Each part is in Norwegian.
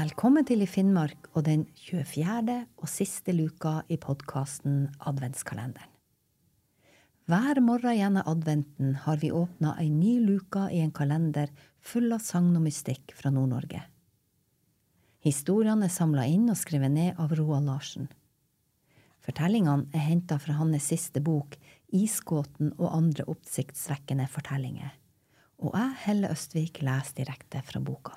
Velkommen til I Finnmark og den 24. og siste luka i podkasten Adventskalenderen. Hver morgen gjennom adventen har vi åpna ei ny luke i en kalender full av sagn og mystikk fra Nord-Norge. Historiene er samla inn og skrevet ned av Roald Larsen. Fortellingene er henta fra hans siste bok, Isgåten og andre oppsiktsvekkende fortellinger, og jeg, Helle Østvik, leser direkte fra boka.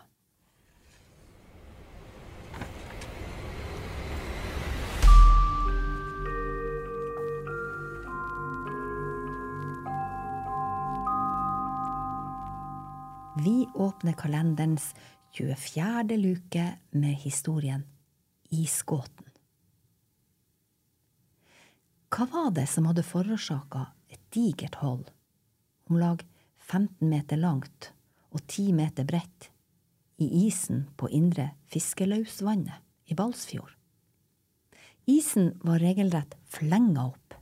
Vi åpner kalenderens 24. luke med historien Isgåten. Hva var det som hadde forårsaka et digert hold, om lag 15 meter langt og 10 meter bredt, i isen på indre Fiskelausvannet i Balsfjord? Isen var regelrett flenga opp.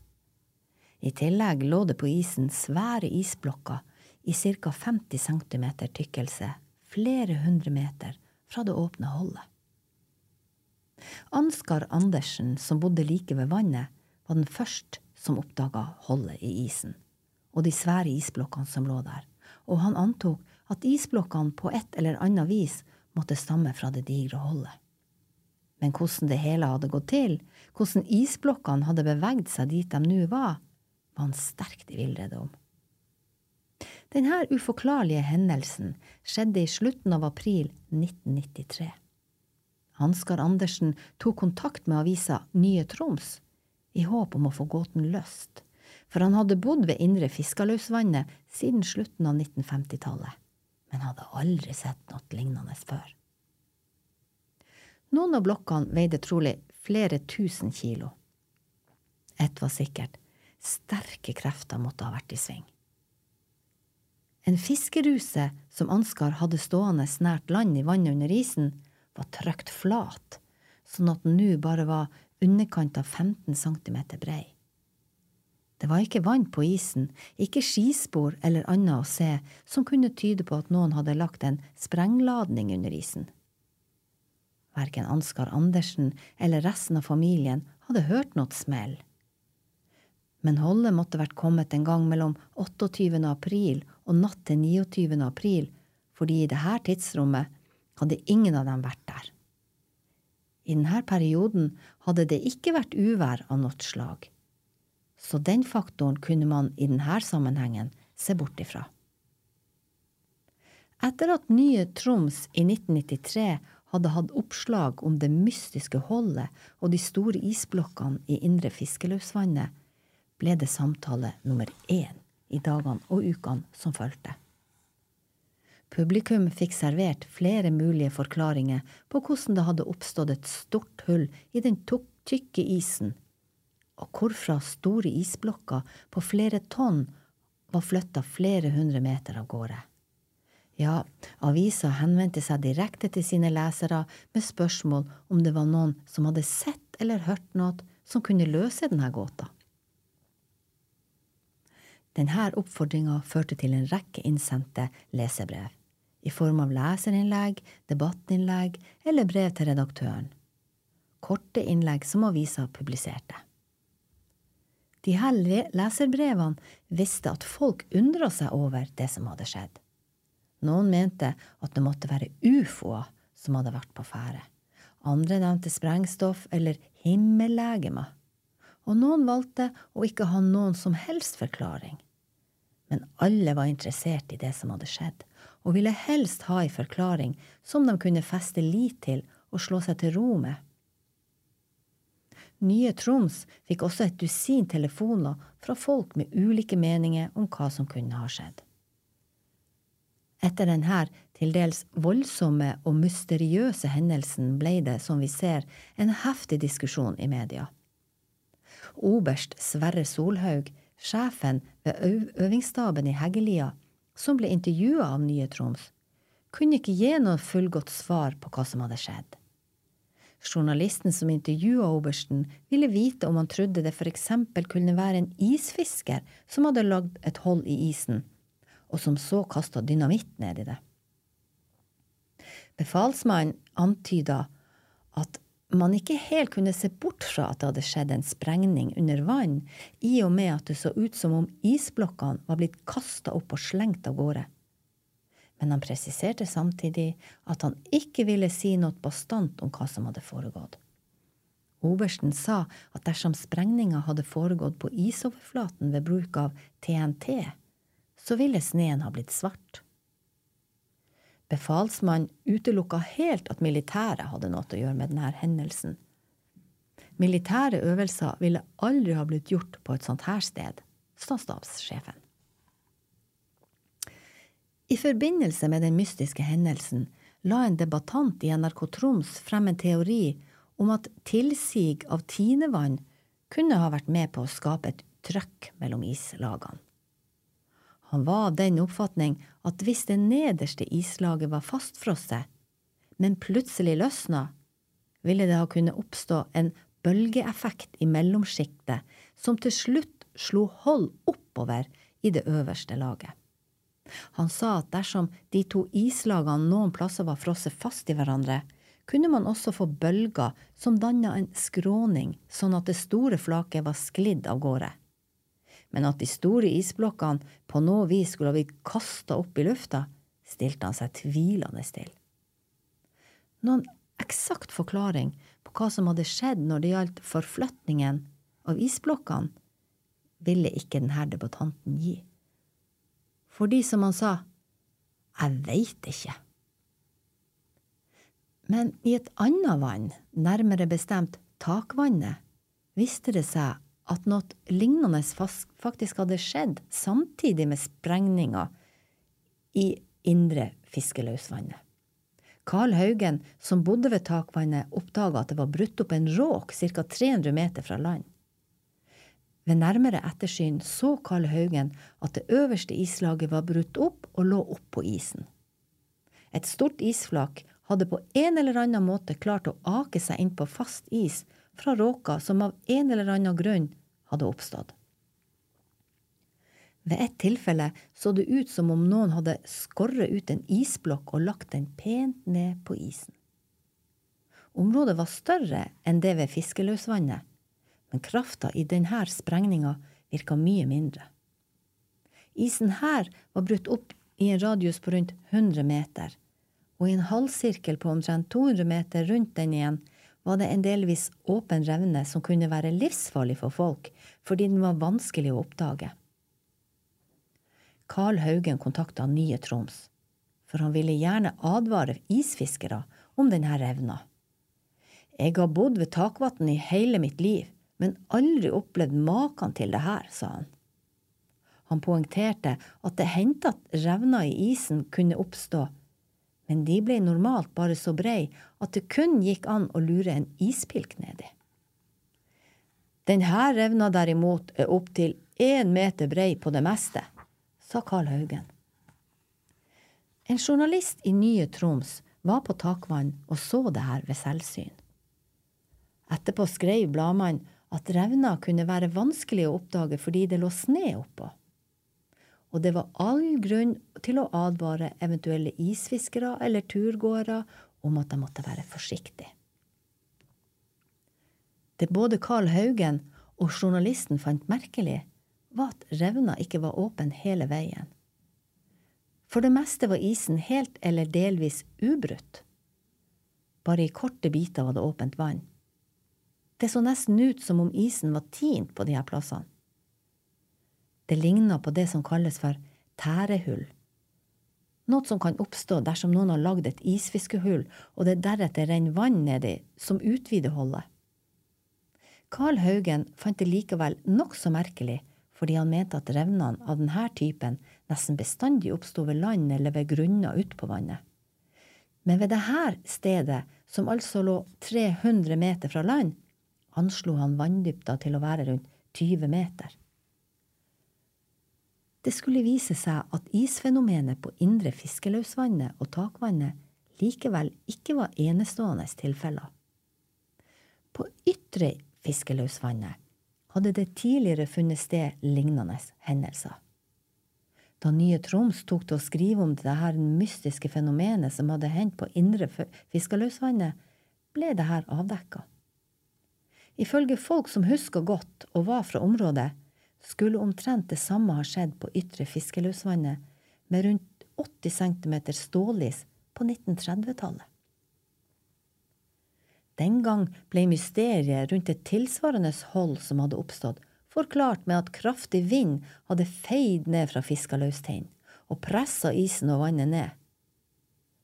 I tillegg lå det på isen svære isblokker i ca. 50 cm tykkelse flere hundre meter fra det åpne holdet. Ansgar Andersen, som bodde like ved vannet, var den første som oppdaga holdet i isen og de svære isblokkene som lå der, og han antok at isblokkene på et eller annet vis måtte stamme fra det digre holdet. Men hvordan det hele hadde gått til, hvordan isblokkene hadde beveget seg dit de nå var, var han sterkt i villrede om. Denne uforklarlige hendelsen skjedde i slutten av april 1993. Hanskar Andersen tok kontakt med avisa Nye Troms i håp om å få gåten løst, for han hadde bodd ved Indre Fiskaløsvannet siden slutten av 1950-tallet, men hadde aldri sett noe lignende før. Noen av blokkene veide trolig flere tusen kilo. Ett var sikkert, sterke krefter måtte ha vært i sving. En fiskeruse som Ansgar hadde stående nært land i vannet under isen, var trykt flat, sånn at den nå bare var underkant av 15 cm brei. Det var ikke vann på isen, ikke skispor eller annet å se som kunne tyde på at noen hadde lagt en sprengladning under isen. Verken Ansgar Andersen eller resten av familien hadde hørt noe smell men holdet måtte vært kommet en gang mellom 28. april og natt til 29. april, fordi i dette tidsrommet hadde ingen av dem vært der. I denne perioden hadde det ikke vært uvær av noe slag, så den faktoren kunne man i denne sammenhengen se bort ifra. Etter at Nye Troms i 1993 hadde hatt oppslag om det mystiske holdet og de store isblokkene i Indre Fiskeløsvannet, ble det samtale nummer én i dagene og ukene som fulgte. Publikum fikk servert flere mulige forklaringer på hvordan det hadde oppstått et stort hull i den tykke isen, og hvorfra store isblokker på flere tonn var flytta flere hundre meter av gårde. Ja, avisa henvendte seg direkte til sine lesere med spørsmål om det var noen som hadde sett eller hørt noe som kunne løse denne gåta. Denne oppfordringa førte til en rekke innsendte lesebrev, i form av leserinnlegg, debattinnlegg eller brev til redaktøren. Korte innlegg som avisa publiserte. De her leserbrevene visste at folk undra seg over det som hadde skjedd. Noen mente at det måtte være ufoer som hadde vært på ferde. Andre nevnte sprengstoff eller himmellegemer og noen valgte å ikke ha noen som helst forklaring. Men alle var interessert i det som hadde skjedd, og ville helst ha ei forklaring som de kunne feste lit til og slå seg til ro med. Nye Troms fikk også et dusin telefoner fra folk med ulike meninger om hva som kunne ha skjedd. Etter denne til dels voldsomme og mysteriøse hendelsen ble det, som vi ser, en heftig diskusjon i media oberst Sverre Solhaug, sjefen ved øvingsstaben i Heggelia, som ble intervjua av Nye Troms, kunne ikke gi noe fullgodt svar på hva som hadde skjedd. Journalisten som intervjua obersten, ville vite om han trodde det for eksempel kunne være en isfisker som hadde lagd et hold i isen, og som så kasta dynamitt ned i det. Befalsmannen antyda at man ikke helt kunne se bort fra at det hadde skjedd en sprengning under vann, i og med at det så ut som om isblokkene var blitt kasta opp og slengt av gårde. Men han presiserte samtidig at han ikke ville si noe bastant om hva som hadde foregått. Obersten sa at dersom sprengninga hadde foregått på isoverflaten ved bruk av TNT, så ville sneen ha blitt svart. Befalsmannen utelukka helt at militæret hadde noe å gjøre med denne hendelsen. Militære øvelser ville aldri ha blitt gjort på et sånt her sted, sa stabssjefen. I forbindelse med den mystiske hendelsen la en debattant i NRK Troms frem en teori om at tilsig av tinevann kunne ha vært med på å skape et trøkk mellom islagene. Han var av den oppfatning at hvis det nederste islaget var fastfrosset, men plutselig løsna, ville det ha kunnet oppstå en bølgeeffekt i mellomsjiktet som til slutt slo hold oppover i det øverste laget. Han sa at dersom de to islagene noen plasser var frosset fast i hverandre, kunne man også få bølger som danna en skråning, sånn at det store flaket var sklidd av gårde men at de store isblokkene på noe vis skulle ha blitt kasta opp i lufta, stilte han seg tvilende til. Noen eksakt forklaring på hva som hadde skjedd når det gjaldt forflytningen av isblokkene, ville ikke denne debattanten gi. Fordi, som han sa, jeg veit ikke. Men i et annet vann, nærmere bestemt takvannet, viste det seg at noe lignende faktisk hadde skjedd samtidig med sprengninga i indre Fiskeløsvannet. Carl Haugen, som bodde ved takvannet, oppdaga at det var brutt opp en råk ca. 300 meter fra land. Ved nærmere ettersyn så Carl Haugen at det øverste islaget var brutt opp og lå oppå isen. Et stort isflak hadde på en eller annen måte klart å ake seg inn på fast is fra råka som av en eller annen grunn hadde oppstått. Ved et tilfelle så det ut som om noen hadde skåret ut en isblokk og lagt den pent ned på isen. Området var større enn det ved Fiskeløsvannet, men krafta i denne sprengninga virka mye mindre. Isen her var brutt opp i en radius på rundt 100 meter, og i en halvsirkel på omtrent 200 meter rundt den igjen var det en delvis åpen revne som kunne være livsfarlig for folk fordi den var vanskelig å oppdage. Carl Haugen kontakta Nye Troms, for han ville gjerne advare isfiskere om denne revna. Jeg har bodd ved takvann i hele mitt liv, men aldri opplevd maken til det her, sa han. Han poengterte at det hendte at revner i isen kunne oppstå men de ble normalt bare så brei at det kun gikk an å lure en ispilk nedi. Denne revna derimot er opptil én meter brei på det meste, sa Carl Haugen. En journalist i Nye Troms var på takvann og så det her ved selvsyn. Etterpå skrev bladmannen at revna kunne være vanskelig å oppdage fordi det lå sne oppå og det var all grunn til å advare eventuelle isfiskere eller turgåere om at de måtte være forsiktige. Det både Carl Haugen og journalisten fant merkelig, var at revna ikke var åpen hele veien. For det meste var isen helt eller delvis ubrutt. Bare i korte biter var det åpent vann. Det så nesten ut som om isen var tint på de her plassene. Det ligner på det som kalles for tærehull. Noe som kan oppstå dersom noen har lagd et isfiskehull og det deretter renner vann nedi som utvider hullet. Carl Haugen fant det likevel nokså merkelig fordi han mente at revnene av denne typen nesten bestandig oppsto ved land eller ved grunner utpå vannet. Men ved dette stedet, som altså lå 300 meter fra land, anslo han vanndybda til å være rundt 20 meter. Det skulle vise seg at isfenomenet på indre Fiskeløsvannet og takvannet likevel ikke var enestående tilfeller. På ytre Fiskeløsvannet hadde det tidligere funnet sted lignende hendelser. Da Nye Troms tok til å skrive om det her mystiske fenomenet som hadde hendt på indre Fiskaløsvannet, ble det her avdekka. Ifølge folk som husker godt og var fra området, skulle omtrent det samme ha skjedd på ytre Fiskeløsvannet, med rundt 80 cm stålis på 1930-tallet. Den gang ble mysteriet rundt et tilsvarende hold som hadde oppstått, forklart med at kraftig vind hadde feid ned fra Fiskalaustein og pressa isen og vannet ned.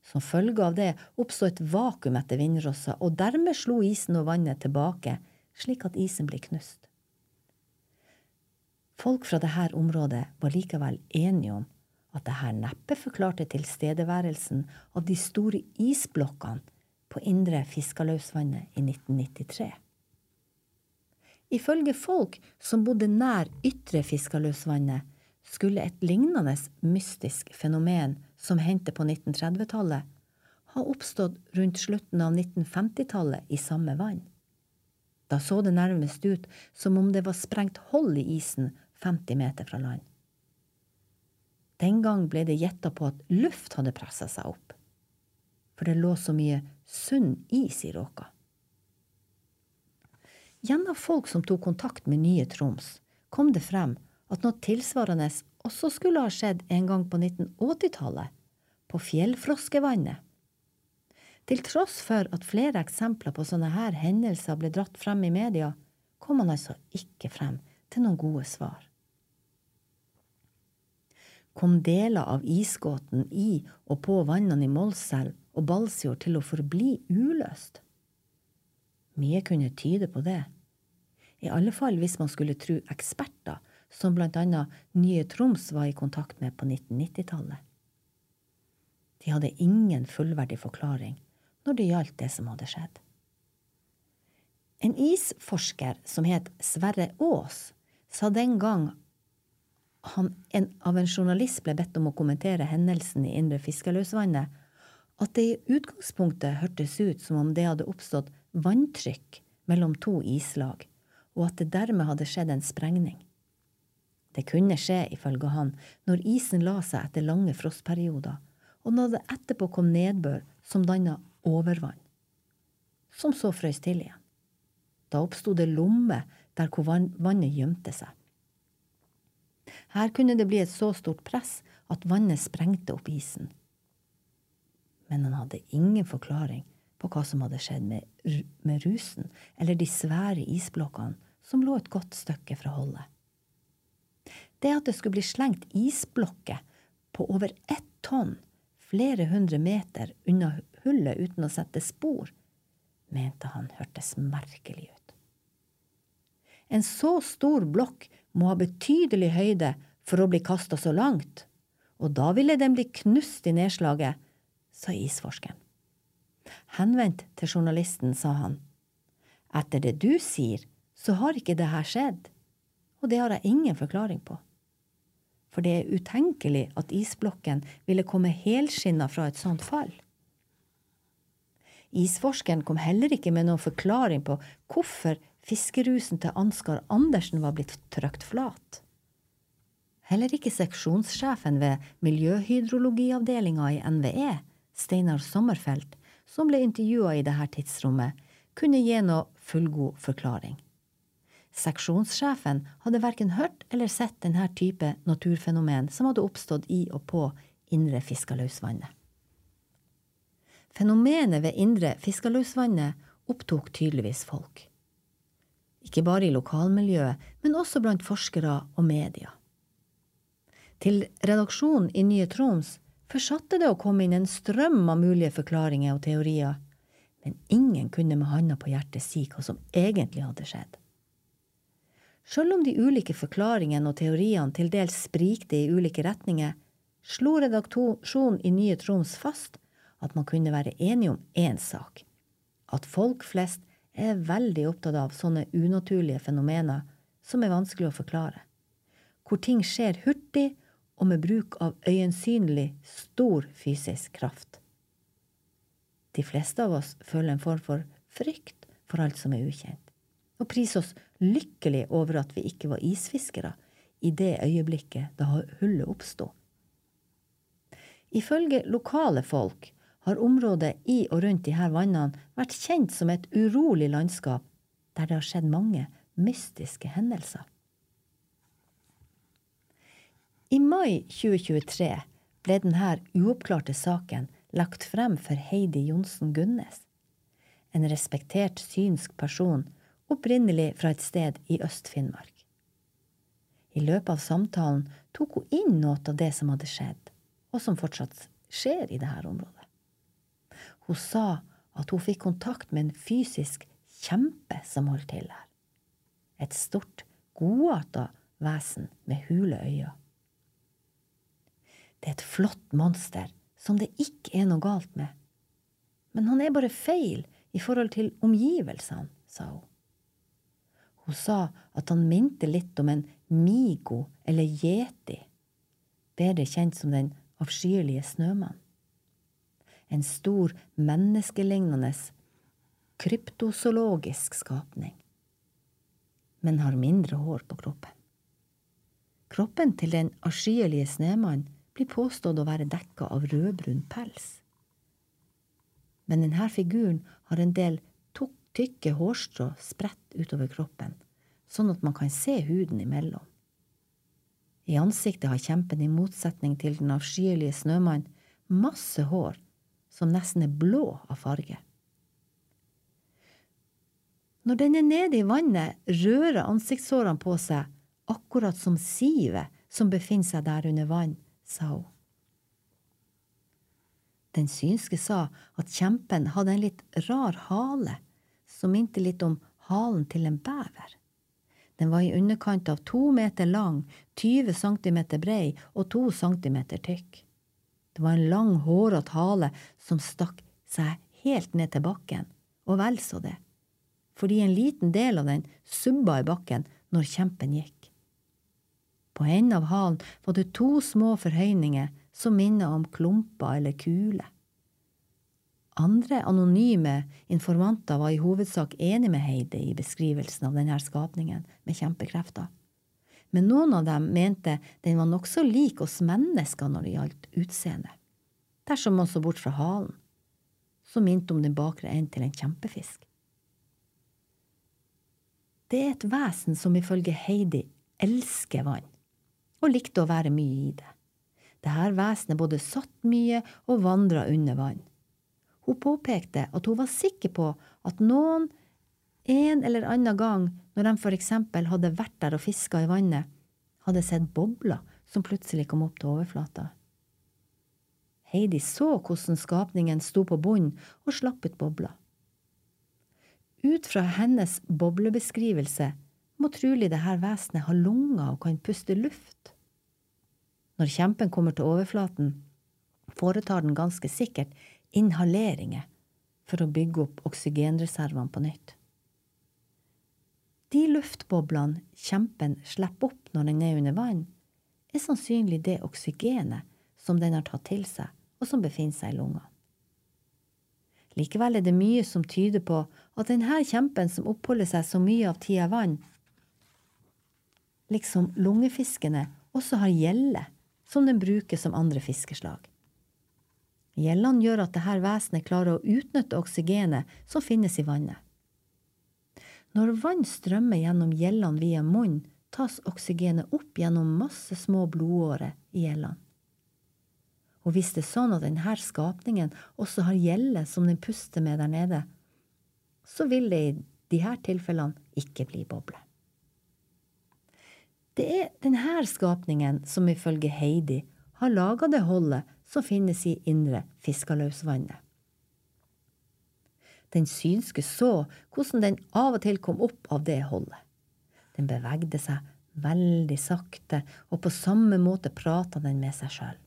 Som følge av det oppsto et vakuum etter vindrossa, og dermed slo isen og vannet tilbake, slik at isen ble knust. Folk fra dette området var likevel enige om at dette neppe forklarte tilstedeværelsen av de store isblokkene på indre Fiskaløsvannet i 1993. Ifølge folk som bodde nær ytre Fiskaløsvannet, skulle et lignende mystisk fenomen som hendte på 1930-tallet, ha oppstått rundt slutten av 1950-tallet i samme vann. Da så det nærmest ut som om det var sprengt hold i isen 50 meter fra land. Den gang ble det gjetta på at luft hadde pressa seg opp, for det lå så mye sunn is i råka. Gjennom folk som tok kontakt med Nye Troms, kom det frem at noe tilsvarende også skulle ha skjedd en gang på 1980-tallet, på Fjellfroskevannet. Til tross for at flere eksempler på sånne her hendelser ble dratt frem i media, kom han altså ikke frem til noen gode svar. Kom deler av isgåten i og på vannene i Målselv og Balsfjord til å forbli uløst? Mye kunne tyde på det. I alle fall hvis man skulle tro eksperter, som blant annet Nye Troms var i kontakt med på 1990-tallet. De hadde ingen fullverdig forklaring når det gjaldt det som hadde skjedd. En isforsker som het Sverre Aas, sa den gang han, en, av en journalist ble bedt om å kommentere hendelsen i Indre Fiskeløsvannet, at det i utgangspunktet hørtes ut som om det hadde oppstått vanntrykk mellom to islag, og at det dermed hadde skjedd en sprengning. Det kunne skje, ifølge han, når isen la seg etter lange frostperioder, og når det etterpå kom nedbør som danna overvann, som så frøs til igjen. Da oppsto det lommer der hvor vannet gjemte seg. Her kunne det bli et så stort press at vannet sprengte opp isen. Men han hadde ingen forklaring på hva som hadde skjedd med, med rusen eller de svære isblokkene som lå et godt stykke fra holdet. Det at det skulle bli slengt isblokker på over ett tonn flere hundre meter unna hullet uten å sette spor, mente han hørtes merkelig ut. En så stor blokk må ha betydelig høyde for å bli kasta så langt, og da ville den bli knust i nedslaget, sa isforskeren. Henvendt til journalisten sa han, etter det du sier, så har ikke det her skjedd, og det har jeg ingen forklaring på. For det er utenkelig at isblokken ville komme helskinna fra et sånt fall. Isforskeren kom heller ikke med noen forklaring på hvorfor fiskerusen til Ansgar Andersen var blitt trykt flat. Heller ikke seksjonssjefen ved miljøhydrologiavdelinga i NVE, Steinar Sommerfelt, som ble intervjua i dette tidsrommet, kunne gi noe fullgod forklaring. Seksjonssjefen hadde verken hørt eller sett denne type naturfenomen som hadde oppstått i og på Indre Fiskaløsvannet. Fenomenet ved Indre Fiskaløsvannet opptok tydeligvis folk. Ikke bare i lokalmiljøet, men også blant forskere og media. Til redaksjonen i Nye Troms forsatte det å komme inn en strøm av mulige forklaringer og teorier, men ingen kunne med handa på hjertet si hva som egentlig hadde skjedd. Sjøl om de ulike forklaringene og teoriene til dels sprikte i ulike retninger, slo redaksjonen i Nye Troms fast at man kunne være enige om én sak, at folk flest er veldig opptatt av sånne unaturlige fenomener som er vanskelig å forklare, hvor ting skjer hurtig og med bruk av øyensynlig stor fysisk kraft. De fleste av oss føler en form for frykt for alt som er ukjent, og priser oss lykkelig over at vi ikke var isfiskere i det øyeblikket da hullet oppsto Ifølge lokale folk har området i og rundt disse vannene vært kjent som et urolig landskap der det har skjedd mange mystiske hendelser. I mai 2023 ble denne uoppklarte saken lagt frem for Heidi Johnsen Gunnes, en respektert synsk person opprinnelig fra et sted i Øst-Finnmark. I løpet av samtalen tok hun inn noe av det som hadde skjedd, og som fortsatt skjer i dette området. Hun sa at hun fikk kontakt med en fysisk kjempe som holdt til her. Et stort, godarta vesen med hule øyne. Det er et flott monster som det ikke er noe galt med. Men han er bare feil i forhold til omgivelsene, sa hun. Hun sa at han minte litt om en migo eller yeti, bedre kjent som den avskyelige snømannen. En stor, menneskelignende, kryptozoologisk skapning, men har mindre hår på kroppen. Kroppen til den avskyelige snømannen blir påstått å være dekka av rødbrun pels. Men denne figuren har en del tykke hårstrå spredt utover kroppen, sånn at man kan se huden imellom. I ansiktet har kjempen, i motsetning til den avskyelige snømannen, masse hår som nesten er blå av farge. Når den er nede i vannet, rører ansiktshårene på seg, akkurat som sivet som befinner seg der under vann, sa hun. Den synske sa at kjempen hadde en litt rar hale, som minte litt om halen til en bever. Den var i underkant av to meter lang, 20 centimeter brei og to centimeter tykk. Det var en lang, hårete hale som stakk seg helt ned til bakken, og vel så det, fordi en liten del av den subba i bakken når kjempen gikk. På enden av halen var det to små forhøyninger som minnet om klumper eller kuler. Andre anonyme informanter var i hovedsak enig med Heidi i beskrivelsen av denne skapningen med kjempekrefter. Men noen av dem mente den var nokså lik oss mennesker når det gjaldt utseende. Dersom man så bort fra halen, som minte om den bakre enden til en kjempefisk. Det er et vesen som ifølge Heidi elsker vann, og likte å være mye i det. Dette vesenet både satt mye og vandra under vann. Hun påpekte at hun var sikker på at noen en eller annen gang når de for eksempel hadde vært der og fiska i vannet, hadde sett bobler som plutselig kom opp til overflata. Heidi så hvordan skapningen sto på bunnen og slapp ut bobler. Ut fra hennes boblebeskrivelse må trolig dette vesenet ha lunger og kan puste luft. Når kjempen kommer til overflaten, foretar den ganske sikkert inhaleringer for å bygge opp oksygenreservene på nytt. De luftboblene kjempen slipper opp når den er under vann, er sannsynlig det oksygenet som den har tatt til seg, og som befinner seg i lungene. Likevel er det mye som tyder på at denne kjempen som oppholder seg så mye av tida i vann, liksom lungefiskene, også har gjelle som den bruker som andre fiskeslag. Gjellene gjør at dette vesenet klarer å utnytte oksygenet som finnes i vannet. Når vann strømmer gjennom gjellene via munnen, tas oksygenet opp gjennom masse små blodårer i gjellene. Og hvis det er sånn at denne skapningen også har gjelle som den puster med der nede, så vil det i disse tilfellene ikke bli boble. Det er denne skapningen som ifølge Heidi har laga det holdet som finnes i indre Fiskaløsvannet. Den synske så hvordan den av og til kom opp av det holdet. Den bevegde seg veldig sakte, og på samme måte prata den med seg sjøl.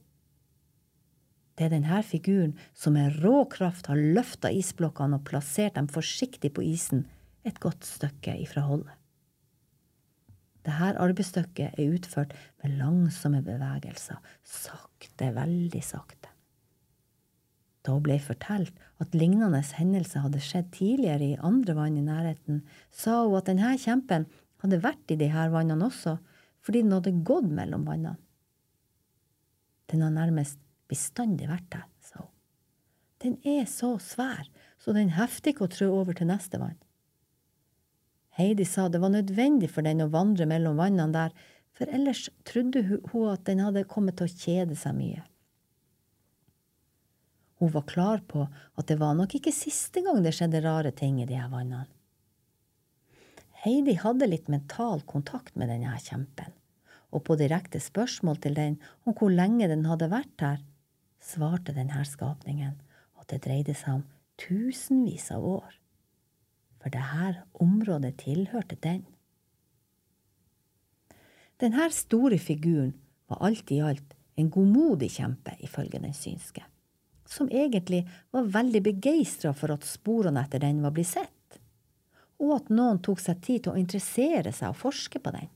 Det er denne figuren som med rå kraft har løfta isblokkene og plassert dem forsiktig på isen et godt stykke ifra holdet. Dette arbeidsstykket er utført med langsomme bevegelser, sakte, veldig sakte. Da ble jeg fortalt at lignende hendelser hadde skjedd tidligere i andre vann i nærheten, sa hun at denne kjempen hadde vært i disse vannene også, fordi den hadde gått mellom vannene. Den har nærmest bestandig vært der, sa hun. Den er så svær, så den hefter ikke å trø over til neste vann. Heidi sa det var nødvendig for den å vandre mellom vannene der, for ellers trodde hun at den hadde kommet til å kjede seg mye. Hun var klar på at det var nok ikke siste gang det skjedde rare ting i de her vannene. Heidi hadde litt mental kontakt med denne kjempen, og på direkte spørsmål til den om hvor lenge den hadde vært her, svarte denne skapningen at det dreide seg om tusenvis av år, for dette området tilhørte den. Denne store figuren var alt i alt en godmodig kjempe, ifølge den synske, som egentlig var veldig begeistra for at sporene etter den var blitt sett, og at noen tok seg tid til å interessere seg og forske på den.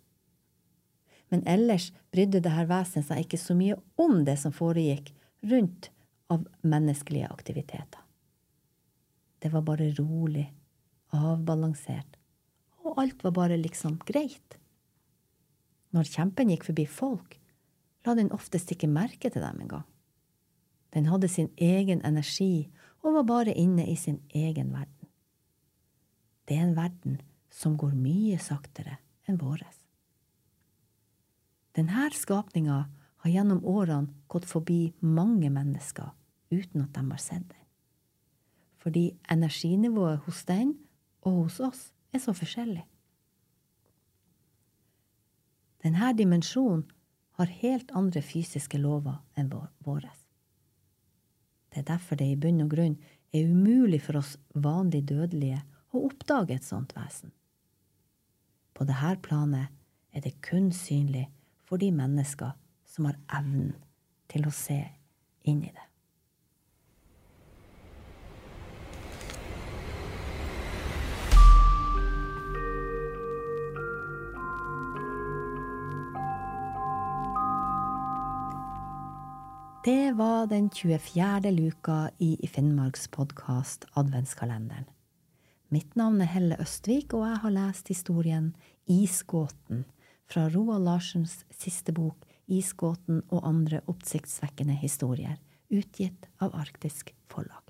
Men ellers brydde dette vesenet seg ikke så mye om det som foregikk rundt av menneskelige aktiviteter. Det var bare rolig, avbalansert, og alt var bare liksom greit. Når kjempen gikk forbi folk, la den oftest ikke merke til dem engang. Den hadde sin egen energi og var bare inne i sin egen verden. Det er en verden som går mye saktere enn våres. Denne skapninga har gjennom årene gått forbi mange mennesker uten at de har sett den fordi energinivået hos den og hos oss er så forskjellig. Denne dimensjonen har helt andre fysiske lover enn våre. Det er derfor det i bunn og grunn er umulig for oss vanlig dødelige å oppdage et sånt vesen. På dette planet er det kun synlig for de mennesker som har evnen til å se inn i det. Det var den 24. luka i Finnmarks podkast Adventskalenderen. Mitt navn er Helle Østvik, og jeg har lest historien Isgåten fra Roald Larsens siste bok Isgåten og andre oppsiktsvekkende historier, utgitt av Arktisk Forlag.